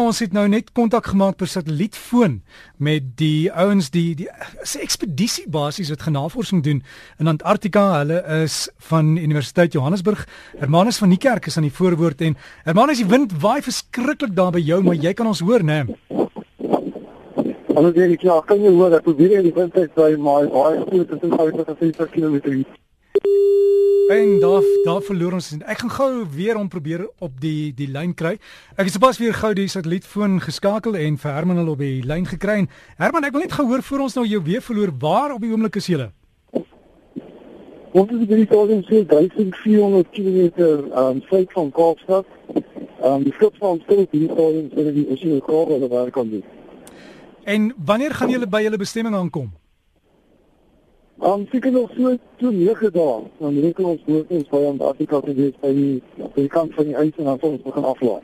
Ons het nou net kontak gemaak per satellietfoon met die ouens die die se ekspedisie basies wat genavorsing doen in Antarktika. Hulle is van Universiteit Johannesburg. Hermanus van die kerk is aan die voorwoord en Hermanus, die wind waai verskriklik daar by jou, maar jy kan ons hoor, né? Hallo, ek ja, kan jy hoor dat probeer die wind uit by my baie goed, dit is nou 50 km. En daar daar verloor ons. Ek gaan gou weer om probeer op die die lyn kry. Ek het sopas weer gou die satellietfoon geskakel en vir Herman hulle op die lyn gekry. Herman, ek wil net gehoor voor ons nou jou weer verloor. Waar op die oomblik is jy? Ons is by die 1400 km um suid van Kaapstad. Um die skip van stil die toring sê die is nie gekomen oor waar kan dit. En wanneer gaan julle by julle bestemming aankom? Um seker nog so toe 9 dae. Dan reken ons moet ons by Antarktika te wees by die by die kant van die ys en dan ons begin aflaai.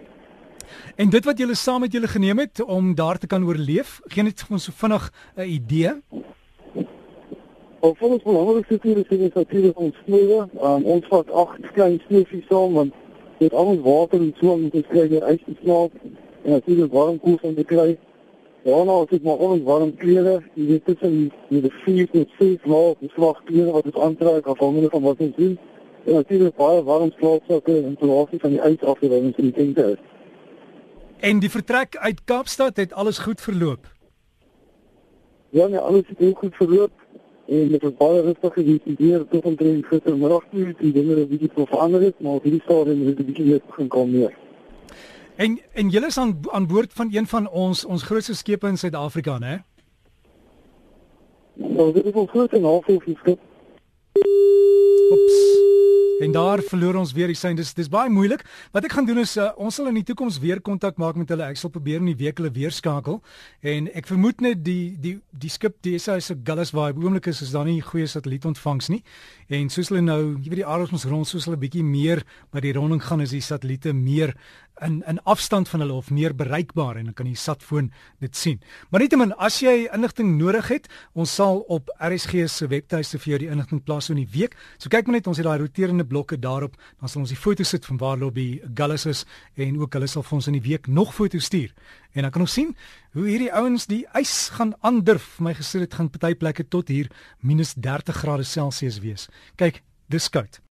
En dit wat julle saam met julle geneem het om daar te kan oorleef, gee net vir ons so vinnig 'n idee. Of ons belangrikste tipe is die natuurlike ontsnede. Um ons vat agt klein sneefies saam want dit al ons water en so moet ons kry deur ys te slaap en natuurlik warm koels om te kry. Ja, nou as ek maar ons warm klere, jy weet tussen die die vier tot ses maal, die swak klere wat ons aantrek afhangende van wat ons doen. En natuurlik baie warm slaapsakke en toelasie van die af wen in die tente is. En die vertrek uit Kaapstad het alles goed verloop. Ja, nee, alles het goed verloop. En dit was baie rustig hier tot omtrent gistermiddag toe, die dinge het 'n bietjie verander het, maar op hierdie stadium het dit 'n bietjie meer begin kom meer. En en julle is aan aan boord van een van ons ons grootste skepe in Suid-Afrika, né? Nou, dit is ons grootste navorsingsskip. Oeps. En daar verloor ons weer die sein. Dis dis baie moeilik. Wat ek gaan doen is uh, ons sal in die toekoms weer kontak maak met hulle. Ek sal probeer in die week hulle weer skakel. En ek vermoed net die die die skip DSA is 'n Gullis vibe. Oomblik is is daar nie goeie satellietontvangs nie. En soos hulle nou, jy weet die aarde ons rond soos hulle bietjie meer by die ronding gaan is die satelliete meer in in afstand van hulle of meer bereikbaar en dan kan jy satfoon dit sien. Maar nietemin as jy inligting nodig het, ons sal op RSG se webtuiste vir jou die inligting plaas in die week. So kyk maar net ons het daai roterende blokke daarop, dan sal ons die foto's sit van waar lobby Gallus is en ook hulle sal vir ons in die week nog foto's stuur. En dan kan ons sien hoe hierdie ouens die ys gaan aandurf. My gesê dit gaan party plekke tot hier minus 30 grade Celsius wees. Kyk, dis koud.